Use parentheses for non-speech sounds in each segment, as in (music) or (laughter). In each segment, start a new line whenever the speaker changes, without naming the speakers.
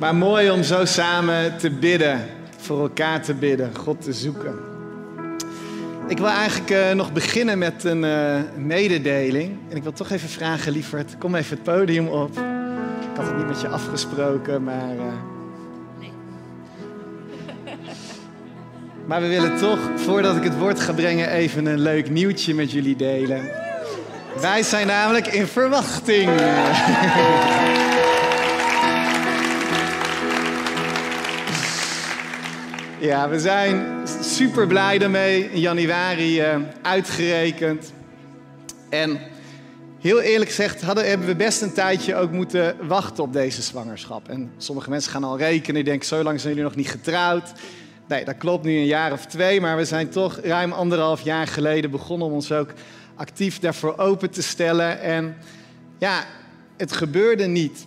Maar mooi om zo samen te bidden, voor elkaar te bidden, God te zoeken. Ik wil eigenlijk uh, nog beginnen met een uh, mededeling. En ik wil toch even vragen, lieverd, kom even het podium op. Ik had het niet met je afgesproken, maar. Uh... Nee. maar we willen toch, voordat ik het woord ga brengen, even een leuk nieuwtje met jullie delen. Wij zijn namelijk in verwachting. (laughs) Ja, we zijn super blij daarmee. In januari uh, uitgerekend. En heel eerlijk gezegd hadden, hebben we best een tijdje ook moeten wachten op deze zwangerschap. En sommige mensen gaan al rekenen. Die denken, zo lang zijn jullie nog niet getrouwd. Nee, dat klopt nu een jaar of twee. Maar we zijn toch ruim anderhalf jaar geleden begonnen om ons ook actief daarvoor open te stellen. En ja, het gebeurde niet.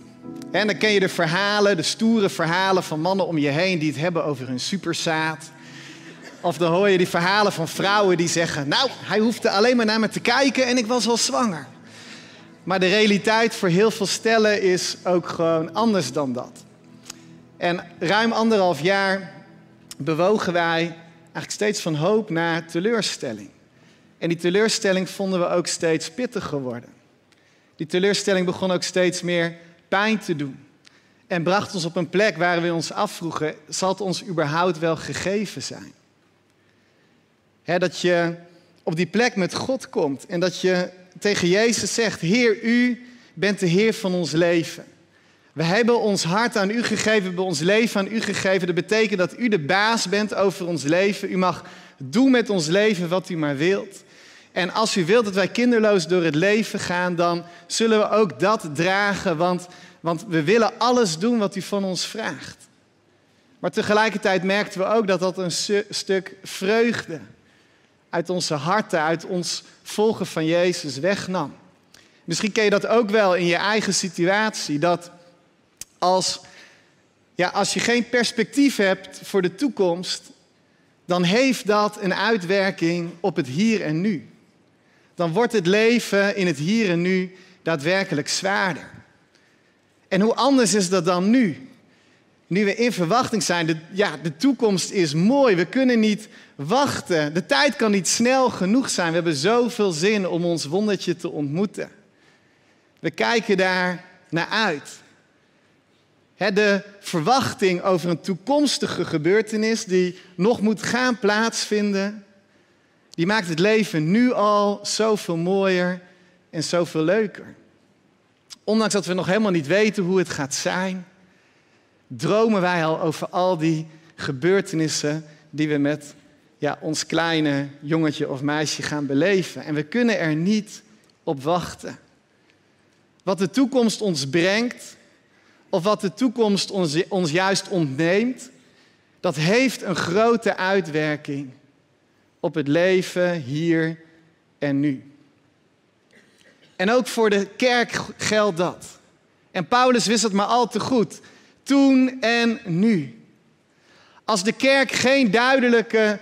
En dan ken je de verhalen, de stoere verhalen van mannen om je heen die het hebben over hun superzaad. Of dan hoor je die verhalen van vrouwen die zeggen: Nou, hij hoefde alleen maar naar me te kijken en ik was al zwanger. Maar de realiteit voor heel veel stellen is ook gewoon anders dan dat. En ruim anderhalf jaar bewogen wij eigenlijk steeds van hoop naar teleurstelling. En die teleurstelling vonden we ook steeds pittiger worden. Die teleurstelling begon ook steeds meer te doen. En bracht ons op een plek waar we ons afvroegen: zal het ons überhaupt wel gegeven zijn? dat je op die plek met God komt en dat je tegen Jezus zegt: Heer, u bent de Heer van ons leven. We hebben ons hart aan u gegeven, we hebben ons leven aan u gegeven. Dat betekent dat u de baas bent over ons leven. U mag doen met ons leven wat u maar wilt. En als u wilt dat wij kinderloos door het leven gaan, dan zullen we ook dat dragen, want, want we willen alles doen wat u van ons vraagt. Maar tegelijkertijd merkten we ook dat dat een stuk vreugde uit onze harten, uit ons volgen van Jezus wegnam. Misschien ken je dat ook wel in je eigen situatie, dat als, ja, als je geen perspectief hebt voor de toekomst, dan heeft dat een uitwerking op het hier en nu dan wordt het leven in het hier en nu daadwerkelijk zwaarder. En hoe anders is dat dan nu? Nu we in verwachting zijn, de, ja, de toekomst is mooi, we kunnen niet wachten. De tijd kan niet snel genoeg zijn. We hebben zoveel zin om ons wondertje te ontmoeten. We kijken daar naar uit. de verwachting over een toekomstige gebeurtenis die nog moet gaan plaatsvinden, die maakt het leven nu al zoveel mooier en zoveel leuker. Ondanks dat we nog helemaal niet weten hoe het gaat zijn, dromen wij al over al die gebeurtenissen die we met ja, ons kleine jongetje of meisje gaan beleven. En we kunnen er niet op wachten. Wat de toekomst ons brengt, of wat de toekomst ons, ons juist ontneemt, dat heeft een grote uitwerking op het leven hier en nu. En ook voor de kerk geldt dat. En Paulus wist het maar al te goed. Toen en nu. Als de kerk geen duidelijke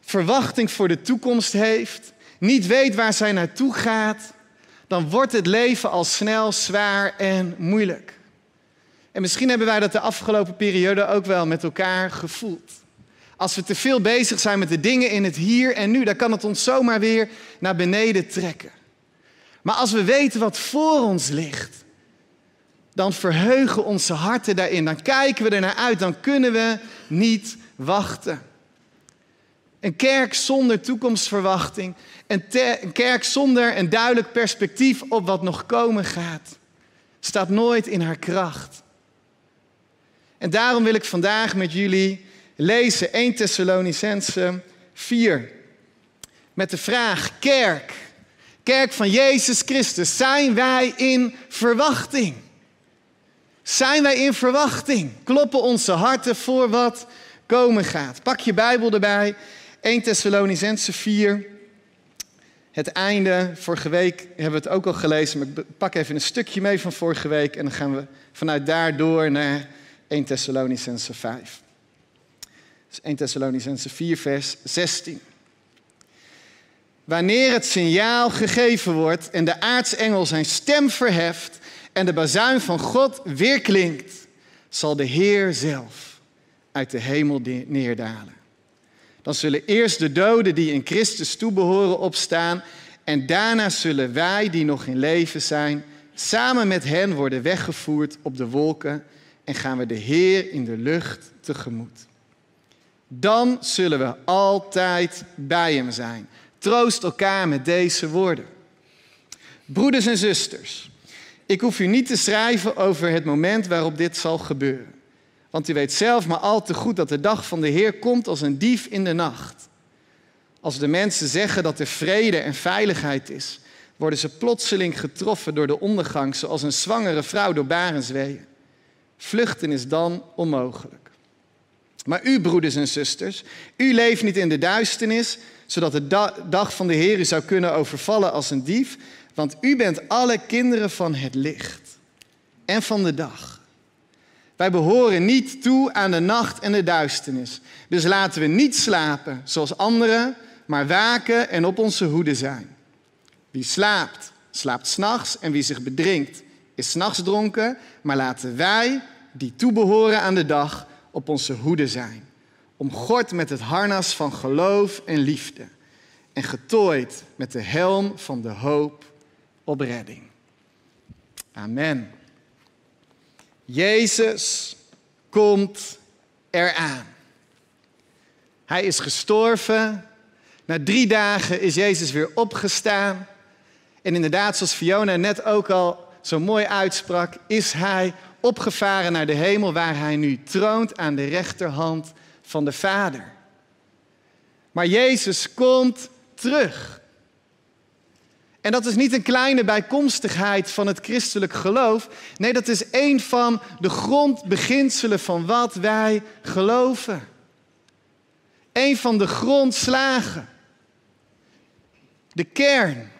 verwachting voor de toekomst heeft, niet weet waar zij naartoe gaat, dan wordt het leven al snel zwaar en moeilijk. En misschien hebben wij dat de afgelopen periode ook wel met elkaar gevoeld. Als we te veel bezig zijn met de dingen in het hier en nu, dan kan het ons zomaar weer naar beneden trekken. Maar als we weten wat voor ons ligt, dan verheugen onze harten daarin. Dan kijken we er naar uit, dan kunnen we niet wachten. Een kerk zonder toekomstverwachting, een, een kerk zonder een duidelijk perspectief op wat nog komen gaat, staat nooit in haar kracht. En daarom wil ik vandaag met jullie lezen 1 Thessalonicense 4. Met de vraag, kerk, kerk van Jezus Christus, zijn wij in verwachting? Zijn wij in verwachting? Kloppen onze harten voor wat komen gaat? Pak je Bijbel erbij, 1 Thessalonicense 4. Het einde, vorige week hebben we het ook al gelezen, maar ik pak even een stukje mee van vorige week en dan gaan we vanuit daar door naar 1 Thessalonicense 5. 1 Thessalonicense 4, vers 16. Wanneer het signaal gegeven wordt en de aartsengel zijn stem verheft en de bazuin van God weerklinkt, zal de Heer zelf uit de hemel neerdalen. Dan zullen eerst de doden die in Christus toebehoren opstaan en daarna zullen wij die nog in leven zijn samen met hen worden weggevoerd op de wolken en gaan we de Heer in de lucht tegemoet. Dan zullen we altijd bij Hem zijn. Troost elkaar met deze woorden. Broeders en zusters, ik hoef u niet te schrijven over het moment waarop dit zal gebeuren. Want u weet zelf maar al te goed dat de dag van de Heer komt als een dief in de nacht. Als de mensen zeggen dat er vrede en veiligheid is, worden ze plotseling getroffen door de ondergang, zoals een zwangere vrouw door barensweeën. Vluchten is dan onmogelijk. Maar u, broeders en zusters, u leeft niet in de duisternis, zodat de dag van de Heer u zou kunnen overvallen als een dief, want u bent alle kinderen van het licht en van de dag. Wij behoren niet toe aan de nacht en de duisternis. Dus laten we niet slapen zoals anderen, maar waken en op onze hoede zijn. Wie slaapt, slaapt s'nachts en wie zich bedrinkt, is s'nachts dronken. Maar laten wij, die toebehoren aan de dag, op onze hoede zijn. Omgord met het harnas van geloof en liefde. En getooid met de helm van de hoop op redding. Amen. Jezus komt eraan. Hij is gestorven. Na drie dagen is Jezus weer opgestaan. En inderdaad, zoals Fiona net ook al zo mooi uitsprak, is hij opgevaren naar de hemel waar hij nu troont aan de rechterhand van de Vader. Maar Jezus komt terug. En dat is niet een kleine bijkomstigheid van het christelijk geloof. Nee, dat is een van de grondbeginselen van wat wij geloven. Een van de grondslagen. De kern.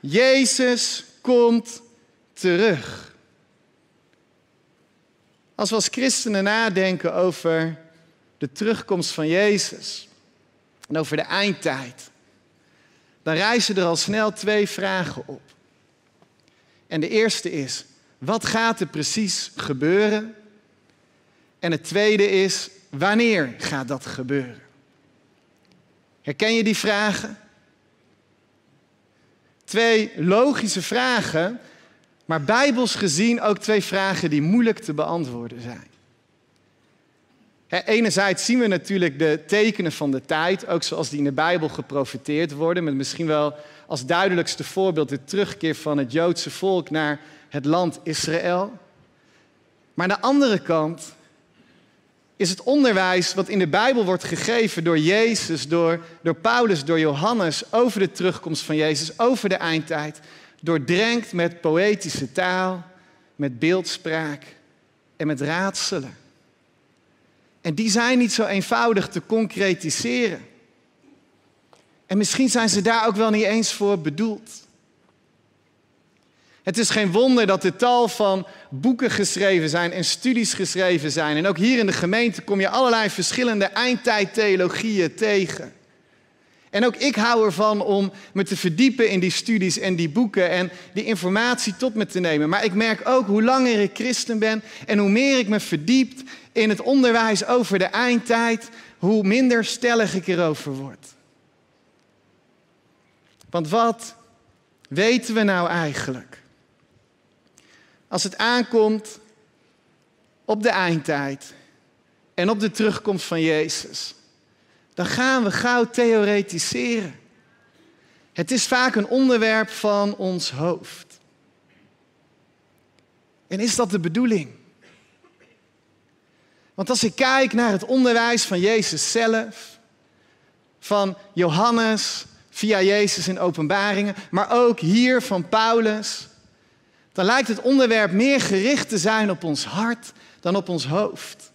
Jezus komt terug. Als we als christenen nadenken over de terugkomst van Jezus en over de eindtijd, dan rijzen er al snel twee vragen op. En de eerste is, wat gaat er precies gebeuren? En het tweede is, wanneer gaat dat gebeuren? Herken je die vragen? Twee logische vragen, maar bijbels gezien ook twee vragen die moeilijk te beantwoorden zijn. enerzijds zien we natuurlijk de tekenen van de tijd, ook zoals die in de Bijbel geprofiteerd worden, met misschien wel als duidelijkste voorbeeld de terugkeer van het Joodse volk naar het land Israël. Maar aan de andere kant is het onderwijs wat in de Bijbel wordt gegeven door Jezus, door, door Paulus, door Johannes over de terugkomst van Jezus, over de eindtijd, doordrenkt met poëtische taal, met beeldspraak en met raadselen. En die zijn niet zo eenvoudig te concretiseren. En misschien zijn ze daar ook wel niet eens voor bedoeld. Het is geen wonder dat er tal van boeken geschreven zijn en studies geschreven zijn. En ook hier in de gemeente kom je allerlei verschillende eindtijdtheologieën tegen. En ook ik hou ervan om me te verdiepen in die studies en die boeken en die informatie tot me te nemen. Maar ik merk ook hoe langer ik christen ben en hoe meer ik me verdiept in het onderwijs over de eindtijd, hoe minder stellig ik erover word. Want wat weten we nou eigenlijk? Als het aankomt op de eindtijd en op de terugkomst van Jezus, dan gaan we gauw theoretiseren. Het is vaak een onderwerp van ons hoofd. En is dat de bedoeling? Want als ik kijk naar het onderwijs van Jezus zelf, van Johannes via Jezus in openbaringen, maar ook hier van Paulus, dan lijkt het onderwerp meer gericht te zijn op ons hart dan op ons hoofd.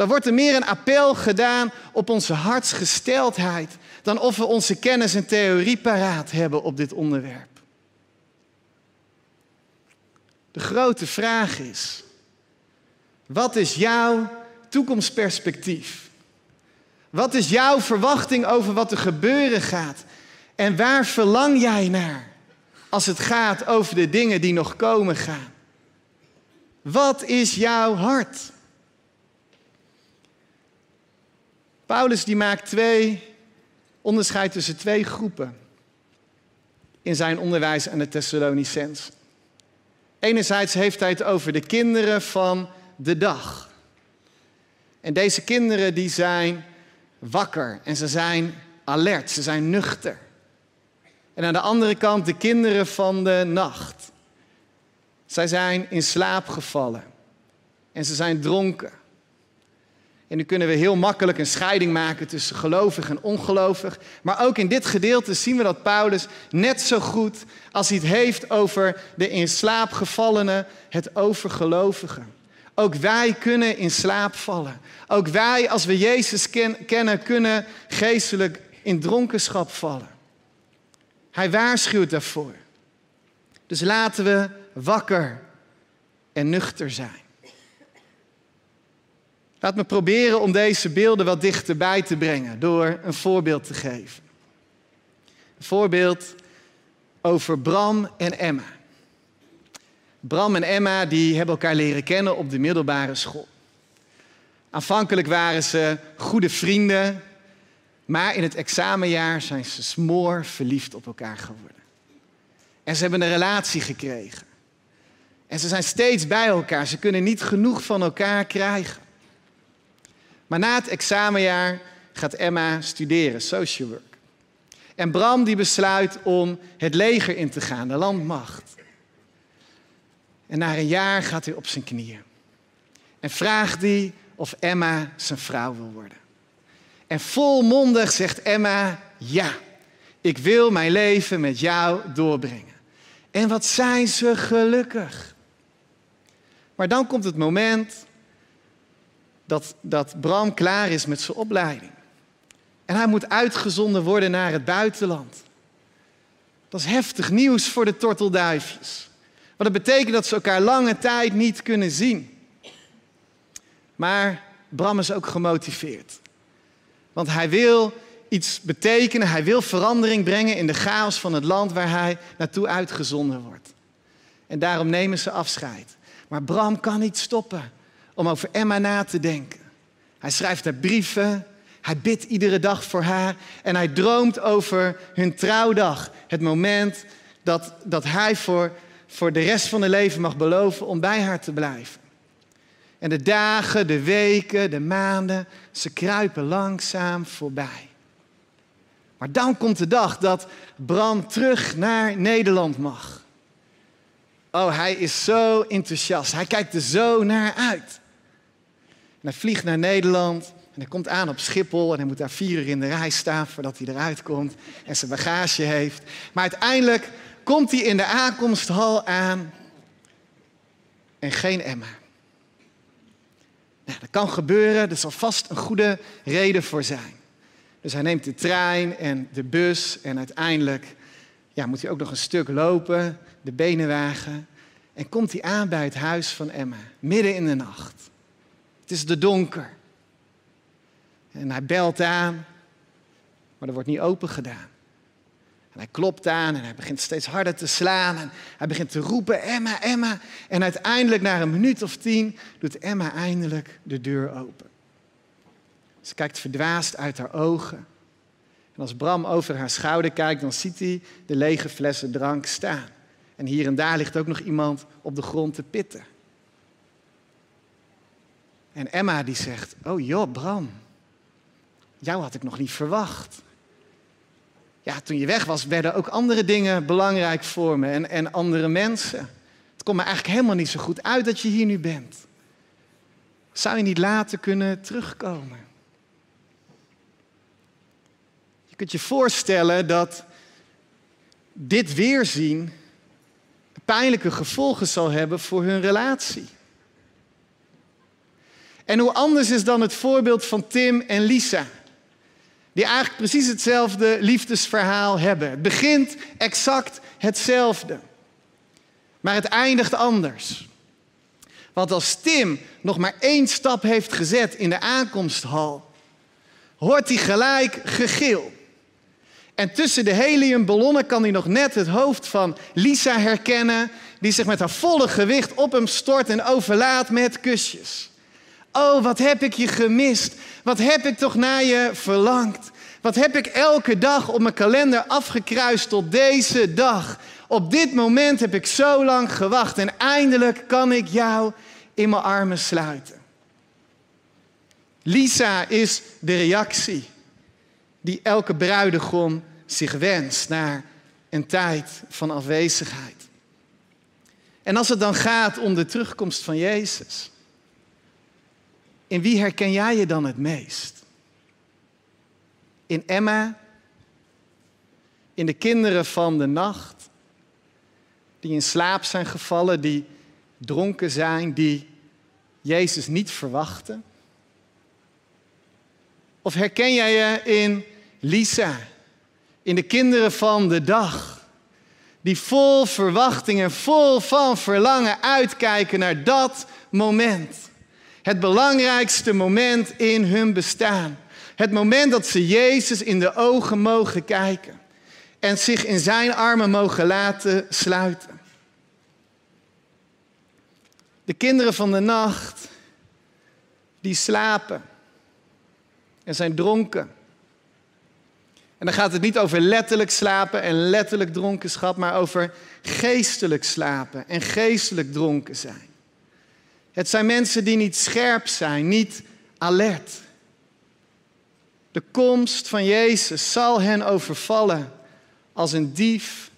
Dan wordt er meer een appel gedaan op onze hartsgesteldheid dan of we onze kennis en theorie paraat hebben op dit onderwerp. De grote vraag is, wat is jouw toekomstperspectief? Wat is jouw verwachting over wat er gebeuren gaat? En waar verlang jij naar? als het gaat over de dingen die nog komen gaan. Wat is jouw hart? Paulus die maakt twee onderscheid tussen twee groepen in zijn onderwijs aan de Thessalonicense. Enerzijds heeft hij het over de kinderen van de dag. En deze kinderen die zijn wakker en ze zijn alert, ze zijn nuchter. En aan de andere kant de kinderen van de nacht. Zij zijn in slaap gevallen en ze zijn dronken. En nu kunnen we heel makkelijk een scheiding maken tussen gelovig en ongelovig. Maar ook in dit gedeelte zien we dat Paulus net zo goed als hij het heeft over de in slaap gevallenen, het over gelovigen. Ook wij kunnen in slaap vallen. Ook wij, als we Jezus kennen, kunnen geestelijk in dronkenschap vallen. Hij waarschuwt daarvoor. Dus laten we wakker en nuchter zijn. Laat me proberen om deze beelden wat dichterbij te brengen door een voorbeeld te geven. Een voorbeeld over Bram en Emma. Bram en Emma die hebben elkaar leren kennen op de middelbare school. Aanvankelijk waren ze goede vrienden, maar in het examenjaar zijn ze smoor verliefd op elkaar geworden. En ze hebben een relatie gekregen. En ze zijn steeds bij elkaar. Ze kunnen niet genoeg van elkaar krijgen. Maar na het examenjaar gaat Emma studeren, social work. En Bram die besluit om het leger in te gaan, de landmacht. En na een jaar gaat hij op zijn knieën. En vraagt hij of Emma zijn vrouw wil worden. En volmondig zegt Emma, ja, ik wil mijn leven met jou doorbrengen. En wat zijn ze gelukkig. Maar dan komt het moment dat, dat Bram klaar is met zijn opleiding. En hij moet uitgezonden worden naar het buitenland. Dat is heftig nieuws voor de tortelduifjes. Want dat betekent dat ze elkaar lange tijd niet kunnen zien. Maar Bram is ook gemotiveerd. Want hij wil iets betekenen, hij wil verandering brengen in de chaos van het land waar hij naartoe uitgezonden wordt. En daarom nemen ze afscheid. Maar Bram kan niet stoppen om over Emma na te denken. Hij schrijft haar brieven, hij bidt iedere dag voor haar en hij droomt over hun trouwdag. Het moment dat, dat hij voor, voor de rest van haar leven mag beloven om bij haar te blijven. En de dagen, de weken, de maanden, ze kruipen langzaam voorbij. Maar dan komt de dag dat Bram terug naar Nederland mag. Oh, hij is zo enthousiast. Hij kijkt er zo naar uit. Hij vliegt naar Nederland en hij komt aan op Schiphol en hij moet daar vier uur in de rij staan voordat hij eruit komt en zijn bagage heeft. Maar uiteindelijk komt hij in de aankomsthal aan en geen Emma. Nou, dat kan gebeuren, er zal vast een goede reden voor zijn. Dus hij neemt de trein en de bus en uiteindelijk ja, moet hij ook nog een stuk lopen, de benenwagen. En komt hij aan bij het huis van Emma, midden in de nacht. Het is de donker. En hij belt aan, maar er wordt niet open gedaan. En hij klopt aan en hij begint steeds harder te slaan. En hij begint te roepen, Emma, Emma. En uiteindelijk, na een minuut of tien, doet Emma eindelijk de deur open. Ze kijkt verdwaasd uit haar ogen. En als Bram over haar schouder kijkt, dan ziet hij de lege flessen drank staan. En hier en daar ligt ook nog iemand op de grond te pitten. En Emma die zegt, oh joh, Bram, jou had ik nog niet verwacht. Ja, toen je weg was, werden ook andere dingen belangrijk voor me en, en andere mensen. Het komt me eigenlijk helemaal niet zo goed uit dat je hier nu bent. Zou je niet later kunnen terugkomen? Je kunt je voorstellen dat dit weerzien pijnlijke gevolgen zal hebben voor hun relatie. En hoe anders is dan het voorbeeld van Tim en Lisa, die eigenlijk precies hetzelfde liefdesverhaal hebben. Het begint exact hetzelfde, maar het eindigt anders. Want als Tim nog maar één stap heeft gezet in de aankomsthal, hoort hij gelijk gegil. En tussen de heliumballonnen kan hij nog net het hoofd van Lisa herkennen, die zich met haar volle gewicht op hem stort en overlaat met kusjes. Oh, wat heb ik je gemist? Wat heb ik toch naar je verlangd? Wat heb ik elke dag op mijn kalender afgekruist tot deze dag? Op dit moment heb ik zo lang gewacht en eindelijk kan ik jou in mijn armen sluiten. Lisa is de reactie die elke bruidegom zich wenst naar een tijd van afwezigheid. En als het dan gaat om de terugkomst van Jezus, in wie herken jij je dan het meest? In Emma? In de kinderen van de nacht? Die in slaap zijn gevallen, die dronken zijn, die Jezus niet verwachten? Of herken jij je in Lisa, in de kinderen van de dag, die vol verwachting en vol van verlangen uitkijken naar dat moment? Het belangrijkste moment in hun bestaan. Het moment dat ze Jezus in de ogen mogen kijken en zich in zijn armen mogen laten sluiten. De kinderen van de nacht, die slapen en zijn dronken. En dan gaat het niet over letterlijk slapen en letterlijk dronkenschap, maar over geestelijk slapen en geestelijk dronken zijn. Het zijn mensen die niet scherp zijn, niet alert. De komst van Jezus zal hen overvallen als een dief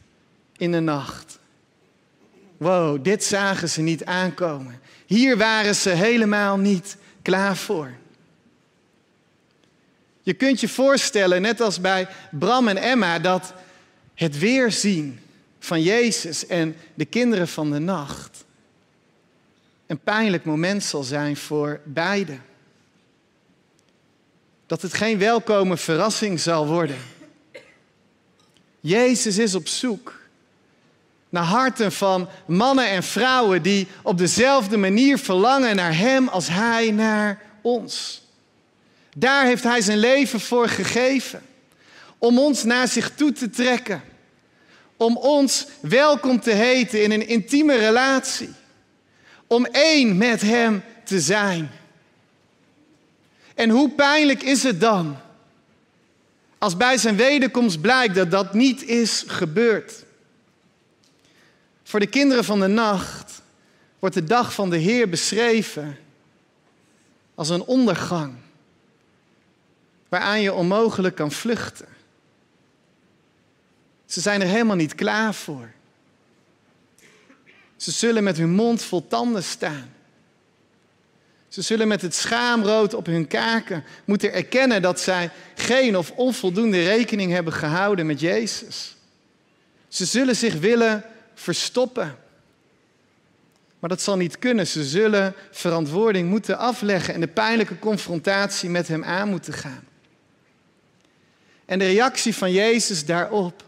in de nacht. Wow, dit zagen ze niet aankomen. Hier waren ze helemaal niet klaar voor. Je kunt je voorstellen, net als bij Bram en Emma, dat het weerzien van Jezus en de kinderen van de nacht een pijnlijk moment zal zijn voor beiden. Dat het geen welkome verrassing zal worden. Jezus is op zoek naar harten van mannen en vrouwen die op dezelfde manier verlangen naar Hem als Hij naar ons. Daar heeft Hij zijn leven voor gegeven. Om ons naar zich toe te trekken. Om ons welkom te heten in een intieme relatie. Om één met Hem te zijn. En hoe pijnlijk is het dan als bij zijn wederkomst blijkt dat dat niet is gebeurd? Voor de kinderen van de nacht wordt de dag van de Heer beschreven als een ondergang waaraan je onmogelijk kan vluchten. Ze zijn er helemaal niet klaar voor. Ze zullen met hun mond vol tanden staan. Ze zullen met het schaamrood op hun kaken moeten erkennen dat zij geen of onvoldoende rekening hebben gehouden met Jezus. Ze zullen zich willen verstoppen. Maar dat zal niet kunnen. Ze zullen verantwoording moeten afleggen en de pijnlijke confrontatie met Hem aan moeten gaan. En de reactie van Jezus daarop,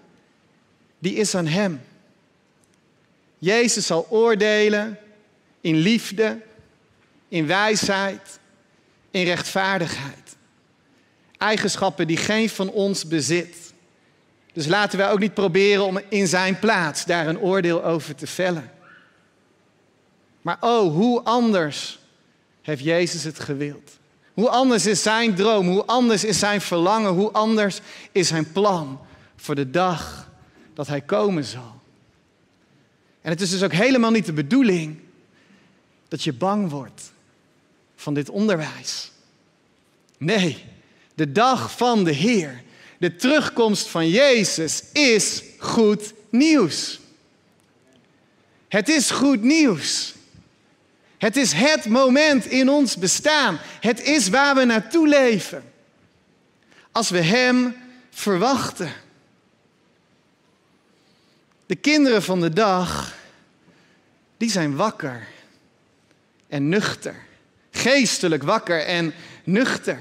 die is aan Hem. Jezus zal oordelen in liefde, in wijsheid, in rechtvaardigheid. Eigenschappen die geen van ons bezit. Dus laten wij ook niet proberen om in zijn plaats daar een oordeel over te vellen. Maar oh, hoe anders heeft Jezus het gewild. Hoe anders is zijn droom, hoe anders is zijn verlangen, hoe anders is zijn plan voor de dag dat hij komen zal. En het is dus ook helemaal niet de bedoeling dat je bang wordt van dit onderwijs. Nee, de dag van de Heer, de terugkomst van Jezus is goed nieuws. Het is goed nieuws. Het is het moment in ons bestaan. Het is waar we naartoe leven. Als we Hem verwachten. De kinderen van de dag, die zijn wakker en nuchter. Geestelijk wakker en nuchter.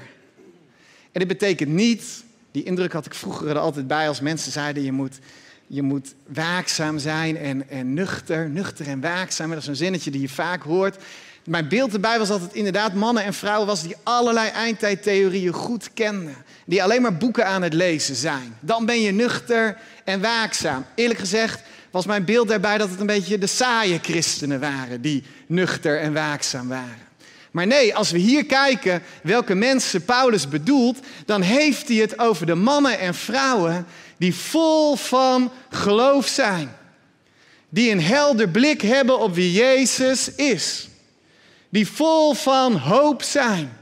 En dit betekent niet, die indruk had ik vroeger er altijd bij als mensen zeiden je moet, je moet waakzaam zijn en, en nuchter, nuchter en waakzaam. Dat is een zinnetje die je vaak hoort. Mijn beeld erbij was dat het inderdaad mannen en vrouwen was die allerlei eindtijdtheorieën goed kenden. Die alleen maar boeken aan het lezen zijn. Dan ben je nuchter en waakzaam. Eerlijk gezegd was mijn beeld daarbij dat het een beetje de saaie christenen waren die nuchter en waakzaam waren. Maar nee, als we hier kijken welke mensen Paulus bedoelt, dan heeft hij het over de mannen en vrouwen die vol van geloof zijn. Die een helder blik hebben op wie Jezus is. Die vol van hoop zijn.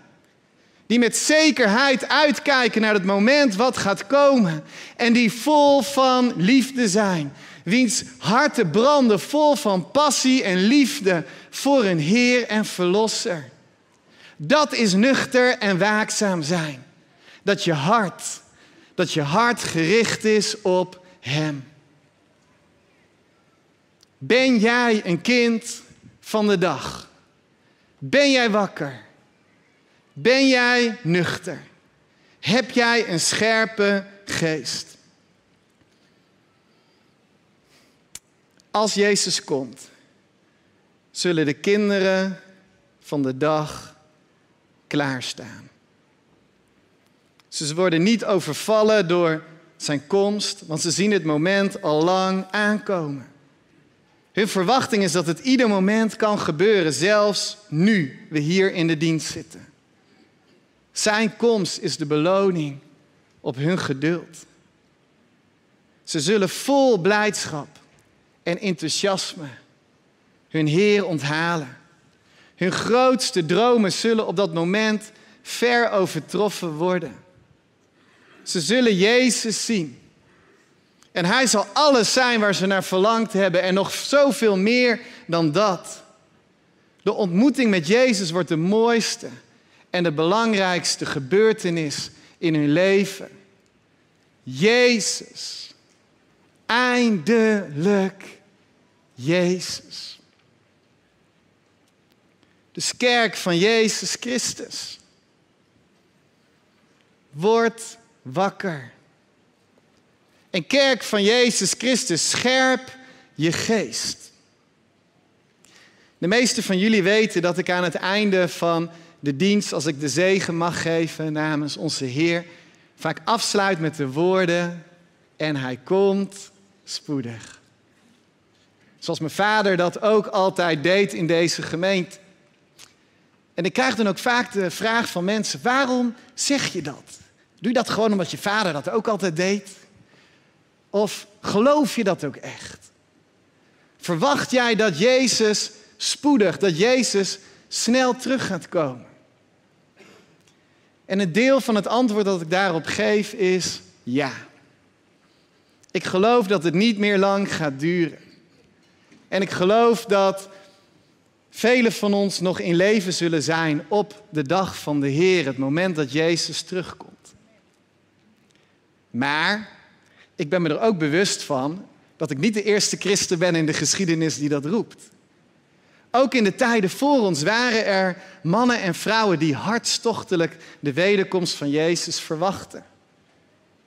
Die met zekerheid uitkijken naar het moment wat gaat komen. En die vol van liefde zijn. Wiens harten branden vol van passie en liefde voor een Heer en Verlosser. Dat is nuchter en waakzaam zijn. Dat je hart, dat je hart gericht is op Hem. Ben jij een kind van de dag? Ben jij wakker? Ben jij nuchter? Heb jij een scherpe geest? Als Jezus komt, zullen de kinderen van de dag klaarstaan. Ze worden niet overvallen door zijn komst, want ze zien het moment al lang aankomen. Hun verwachting is dat het ieder moment kan gebeuren, zelfs nu we hier in de dienst zitten. Zijn komst is de beloning op hun geduld. Ze zullen vol blijdschap en enthousiasme hun Heer onthalen. Hun grootste dromen zullen op dat moment ver overtroffen worden. Ze zullen Jezus zien. En Hij zal alles zijn waar ze naar verlangd hebben en nog zoveel meer dan dat. De ontmoeting met Jezus wordt de mooiste en de belangrijkste gebeurtenis in hun leven. Jezus. Eindelijk Jezus. Dus kerk van Jezus Christus. Word wakker. En kerk van Jezus Christus, scherp je geest. De meeste van jullie weten dat ik aan het einde van de dienst, als ik de zegen mag geven namens onze Heer, vaak afsluit met de woorden: En Hij komt spoedig. Zoals mijn vader dat ook altijd deed in deze gemeente. En ik krijg dan ook vaak de vraag van mensen: waarom zeg je dat? Doe je dat gewoon omdat je vader dat ook altijd deed? Of geloof je dat ook echt? Verwacht jij dat Jezus spoedig, dat Jezus snel terug gaat komen? En een deel van het antwoord dat ik daarop geef is ja. Ik geloof dat het niet meer lang gaat duren. En ik geloof dat velen van ons nog in leven zullen zijn op de dag van de Heer, het moment dat Jezus terugkomt. Maar ik ben me er ook bewust van dat ik niet de eerste christen ben in de geschiedenis die dat roept. Ook in de tijden voor ons waren er mannen en vrouwen die hartstochtelijk de wederkomst van Jezus verwachten.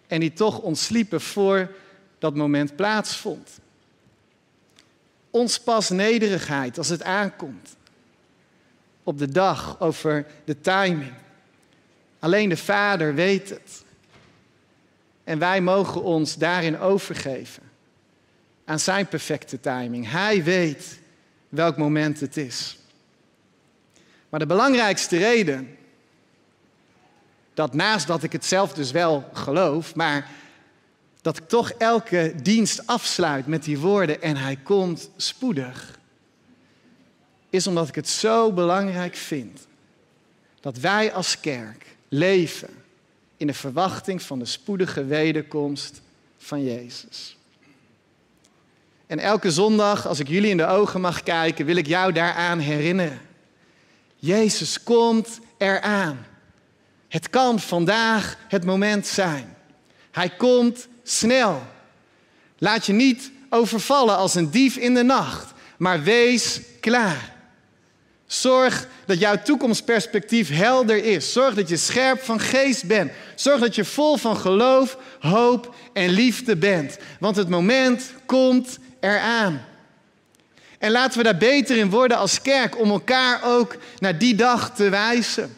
En die toch ontsliepen voor dat moment plaatsvond. Ons pas nederigheid als het aankomt. Op de dag over de timing. Alleen de Vader weet het. En wij mogen ons daarin overgeven aan zijn perfecte timing. Hij weet welk moment het is. Maar de belangrijkste reden, dat naast dat ik het zelf dus wel geloof, maar dat ik toch elke dienst afsluit met die woorden en hij komt spoedig, is omdat ik het zo belangrijk vind dat wij als kerk leven in de verwachting van de spoedige wederkomst van Jezus. En elke zondag, als ik jullie in de ogen mag kijken, wil ik jou daaraan herinneren. Jezus komt eraan. Het kan vandaag het moment zijn. Hij komt snel. Laat je niet overvallen als een dief in de nacht, maar wees klaar. Zorg dat jouw toekomstperspectief helder is. Zorg dat je scherp van geest bent. Zorg dat je vol van geloof, hoop en liefde bent. Want het moment komt eraan. En laten we daar beter in worden als kerk om elkaar ook naar die dag te wijzen.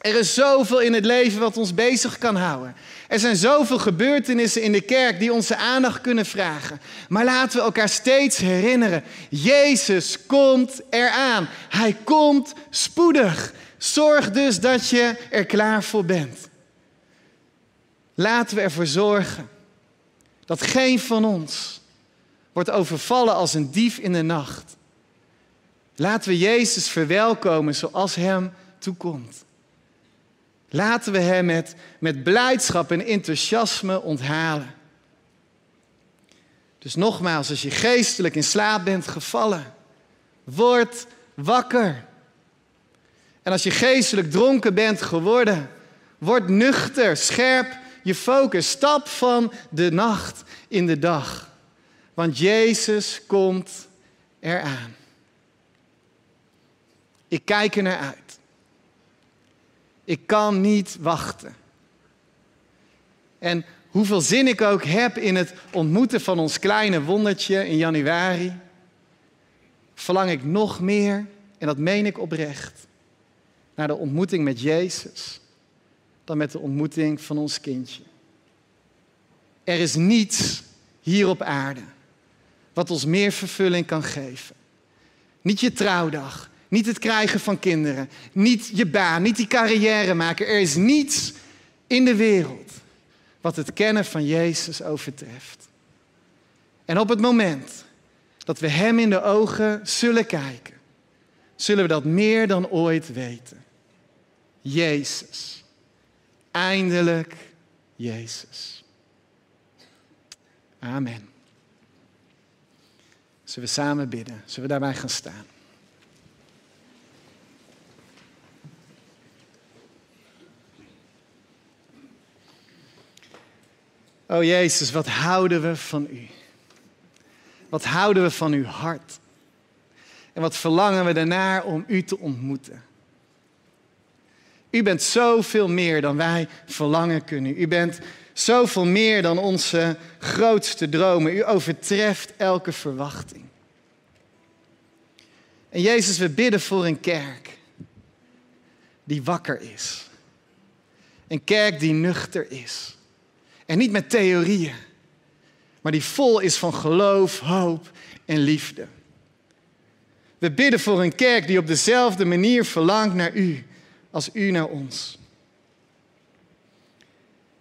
Er is zoveel in het leven wat ons bezig kan houden. Er zijn zoveel gebeurtenissen in de kerk die onze aandacht kunnen vragen. Maar laten we elkaar steeds herinneren: Jezus komt eraan. Hij komt spoedig. Zorg dus dat je er klaar voor bent. Laten we ervoor zorgen dat geen van ons wordt overvallen als een dief in de nacht. Laten we Jezus verwelkomen zoals Hem toekomt. Laten we Hem met, met blijdschap en enthousiasme onthalen. Dus nogmaals, als je geestelijk in slaap bent gevallen, word wakker. En als je geestelijk dronken bent geworden, word nuchter, scherp je focus. Stap van de nacht in de dag. Want Jezus komt eraan. Ik kijk er naar uit. Ik kan niet wachten. En hoeveel zin ik ook heb in het ontmoeten van ons kleine wondertje in januari, verlang ik nog meer, en dat meen ik oprecht, naar de ontmoeting met Jezus dan met de ontmoeting van ons kindje. Er is niets hier op aarde wat ons meer vervulling kan geven. Niet je trouwdag, niet het krijgen van kinderen, niet je baan, niet die carrière maken. Er is niets in de wereld wat het kennen van Jezus overtreft. En op het moment dat we Hem in de ogen zullen kijken, zullen we dat meer dan ooit weten. Jezus. Eindelijk Jezus. Amen. Zullen we samen bidden? Zullen we daarbij gaan staan? Oh Jezus, wat houden we van U? Wat houden we van Uw hart? En wat verlangen we daarnaar om U te ontmoeten? U bent zoveel meer dan wij verlangen kunnen. U bent zoveel meer dan onze grootste dromen. U overtreft elke verwachting. En Jezus, we bidden voor een kerk die wakker is. Een kerk die nuchter is. En niet met theorieën, maar die vol is van geloof, hoop en liefde. We bidden voor een kerk die op dezelfde manier verlangt naar U als U naar ons.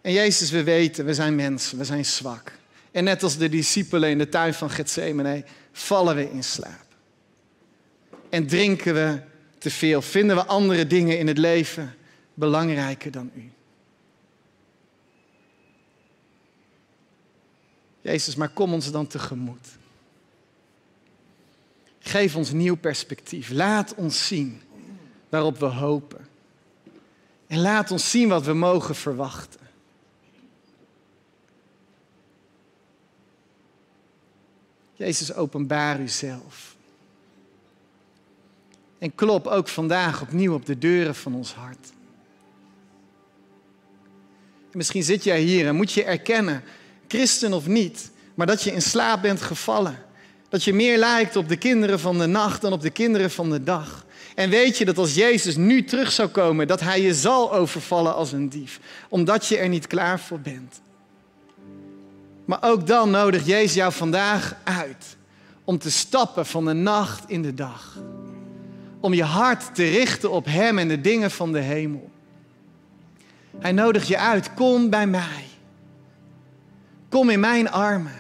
En Jezus, we weten, we zijn mensen, we zijn zwak. En net als de discipelen in de tuin van Gethsemane vallen we in slaap. En drinken we te veel, vinden we andere dingen in het leven belangrijker dan U. Jezus, maar kom ons dan tegemoet. Geef ons nieuw perspectief. Laat ons zien waarop we hopen. En laat ons zien wat we mogen verwachten. Jezus, openbaar uzelf. En klop ook vandaag opnieuw op de deuren van ons hart. En misschien zit jij hier en moet je erkennen christen of niet, maar dat je in slaap bent gevallen. Dat je meer lijkt op de kinderen van de nacht dan op de kinderen van de dag. En weet je dat als Jezus nu terug zou komen, dat Hij je zal overvallen als een dief, omdat je er niet klaar voor bent. Maar ook dan nodigt Jezus jou vandaag uit om te stappen van de nacht in de dag. Om je hart te richten op Hem en de dingen van de hemel. Hij nodigt je uit, kom bij mij. Kom in mijn armen.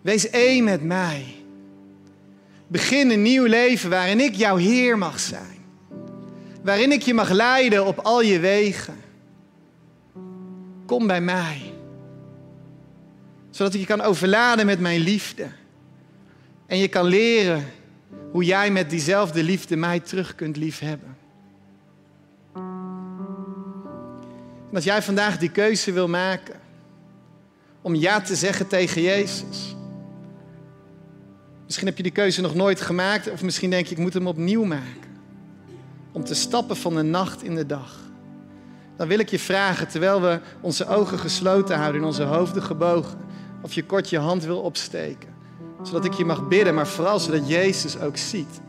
Wees één met mij. Begin een nieuw leven waarin ik jouw Heer mag zijn. Waarin ik je mag leiden op al je wegen. Kom bij mij. Zodat ik je kan overladen met mijn liefde. En je kan leren hoe jij met diezelfde liefde mij terug kunt liefhebben. En als jij vandaag die keuze wil maken om ja te zeggen tegen Jezus. Misschien heb je die keuze nog nooit gemaakt, of misschien denk je, ik moet hem opnieuw maken. Om te stappen van de nacht in de dag. Dan wil ik je vragen, terwijl we onze ogen gesloten houden en onze hoofden gebogen, of je kort je hand wil opsteken. Zodat ik je mag bidden, maar vooral zodat Jezus ook ziet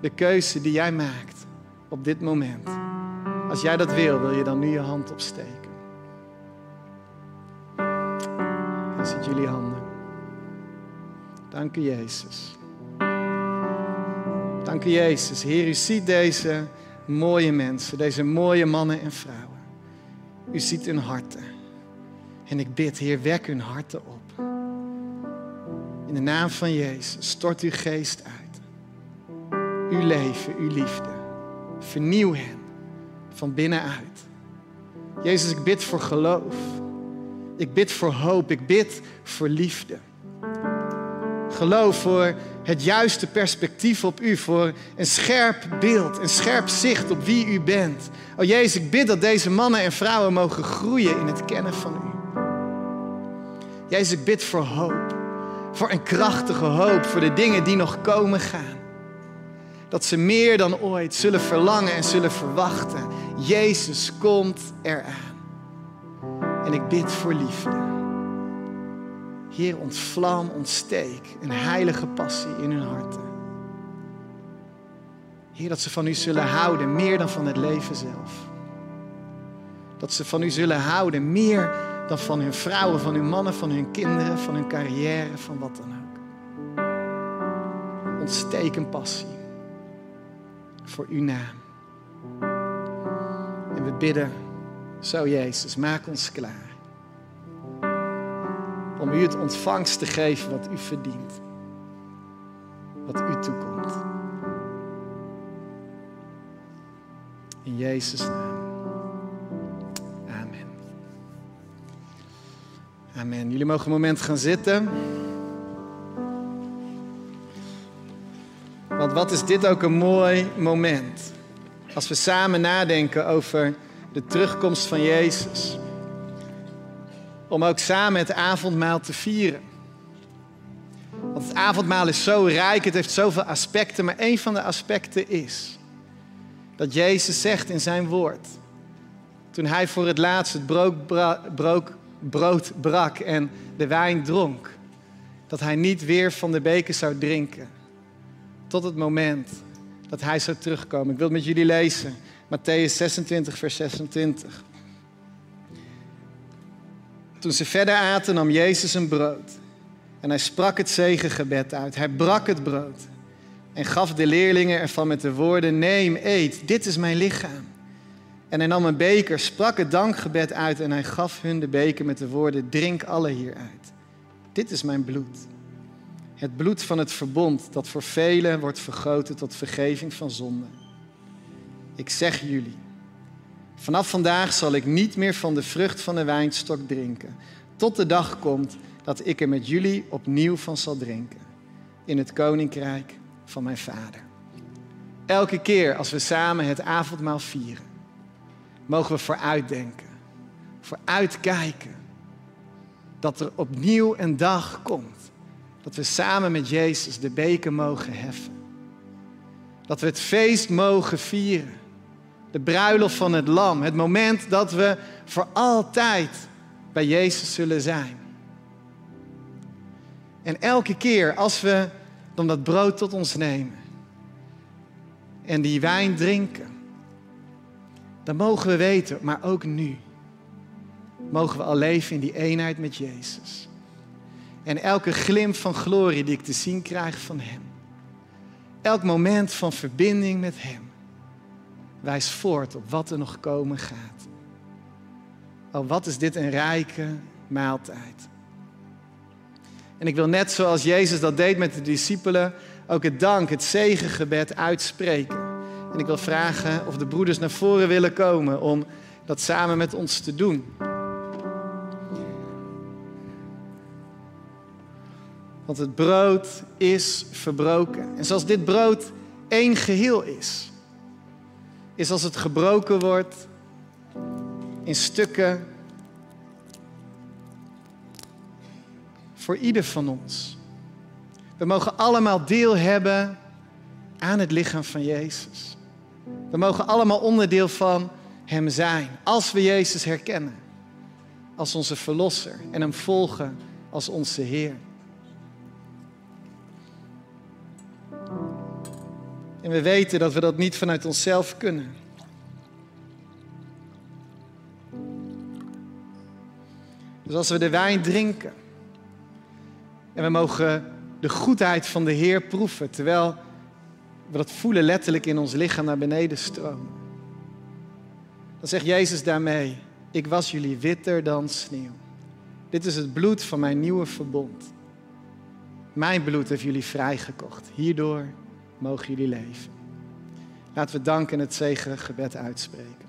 de keuze die jij maakt op dit moment. Als jij dat wil, wil je dan nu je hand opsteken. Jullie handen. Dank u, Jezus. Dank u, Jezus. Heer, u ziet deze mooie mensen, deze mooie mannen en vrouwen. U ziet hun harten. En ik bid, Heer, wek hun harten op. In de naam van Jezus, stort uw geest uit. Uw leven, uw liefde. Vernieuw hen van binnenuit. Jezus, ik bid voor geloof. Ik bid voor hoop. Ik bid voor liefde. Geloof voor het juiste perspectief op u, voor een scherp beeld, een scherp zicht op wie u bent. O Jezus, ik bid dat deze mannen en vrouwen mogen groeien in het kennen van u. Jezus, ik bid voor hoop, voor een krachtige hoop, voor de dingen die nog komen gaan. Dat ze meer dan ooit zullen verlangen en zullen verwachten. Jezus komt eraan. En ik bid voor liefde. Heer, ontvlam, ontsteek een heilige passie in hun harten. Heer, dat ze van u zullen houden meer dan van het leven zelf. Dat ze van u zullen houden meer dan van hun vrouwen, van hun mannen, van hun kinderen, van hun carrière, van wat dan ook. Ontsteek een passie voor uw naam. En we bidden, zo Jezus, maak ons klaar om u het ontvangst te geven wat u verdient. Wat u toekomt. In Jezus' naam. Amen. Amen. Jullie mogen een moment gaan zitten. Want wat is dit ook een mooi moment. Als we samen nadenken over de terugkomst van Jezus om ook samen het avondmaal te vieren. Want het avondmaal is zo rijk, het heeft zoveel aspecten, maar een van de aspecten is dat Jezus zegt in zijn woord, toen hij voor het laatst het brood, brak en de wijn dronk, dat hij niet weer van de beker zou drinken tot het moment dat hij zou terugkomen. Ik wil met jullie lezen, Matthäus 26, vers 26. Toen ze verder aten, nam Jezus een brood. En hij sprak het zegengebed uit. Hij brak het brood. En gaf de leerlingen ervan met de woorden: Neem, eet, dit is mijn lichaam. En hij nam een beker, sprak het dankgebed uit en hij gaf hun de beker met de woorden: Drink alle hieruit. Dit is mijn bloed. Het bloed van het verbond dat voor velen wordt vergoten tot vergeving van zonde. Ik zeg jullie Vanaf vandaag zal ik niet meer van de vrucht van de wijnstok drinken, tot de dag komt dat ik er met jullie opnieuw van zal drinken, in het koninkrijk van mijn Vader. Elke keer als we samen het avondmaal vieren, mogen we vooruitdenken, vooruitkijken, dat er opnieuw een dag komt, dat we samen met Jezus de beker mogen heffen. Dat we het feest mogen vieren de bruiloft van het lam. Het moment dat we voor altijd bij Jezus zullen zijn. En elke keer als we dan dat brood tot ons nemen en die wijn drinken, dan mogen we weten, maar ook nu, mogen we al leven in die eenheid met Jezus. En elke glimp van glorie die ik te zien krijg van Hem, elk moment van verbinding met Hem, wijst voort op wat er nog komen gaat. Oh, wat is dit een rijke maaltijd. En ik wil net zoals Jezus dat deed met de discipelen, ook het dank, het zegengebed uitspreken. En ik wil vragen of de broeders naar voren willen komen om dat samen met ons te doen. Want het brood is verbroken. En zoals dit brood één geheel is, is als het gebroken wordt in stukken voor ieder van ons. We mogen allemaal deel hebben aan het lichaam van Jezus. We mogen allemaal onderdeel van Hem zijn als we Jezus herkennen als onze Verlosser en Hem volgen als onze Heer. En we weten dat we dat niet vanuit onszelf kunnen. Dus als we de wijn drinken en we mogen de goedheid van de Heer proeven, terwijl we dat voelen letterlijk in ons lichaam naar beneden stromen, dan zegt Jezus daarmee, ik was jullie witter dan sneeuw. Dit is het bloed van mijn nieuwe verbond. Mijn bloed heeft jullie vrijgekocht. Hierdoor mogen jullie leven. Laten we dank en het zegengebed uitspreken.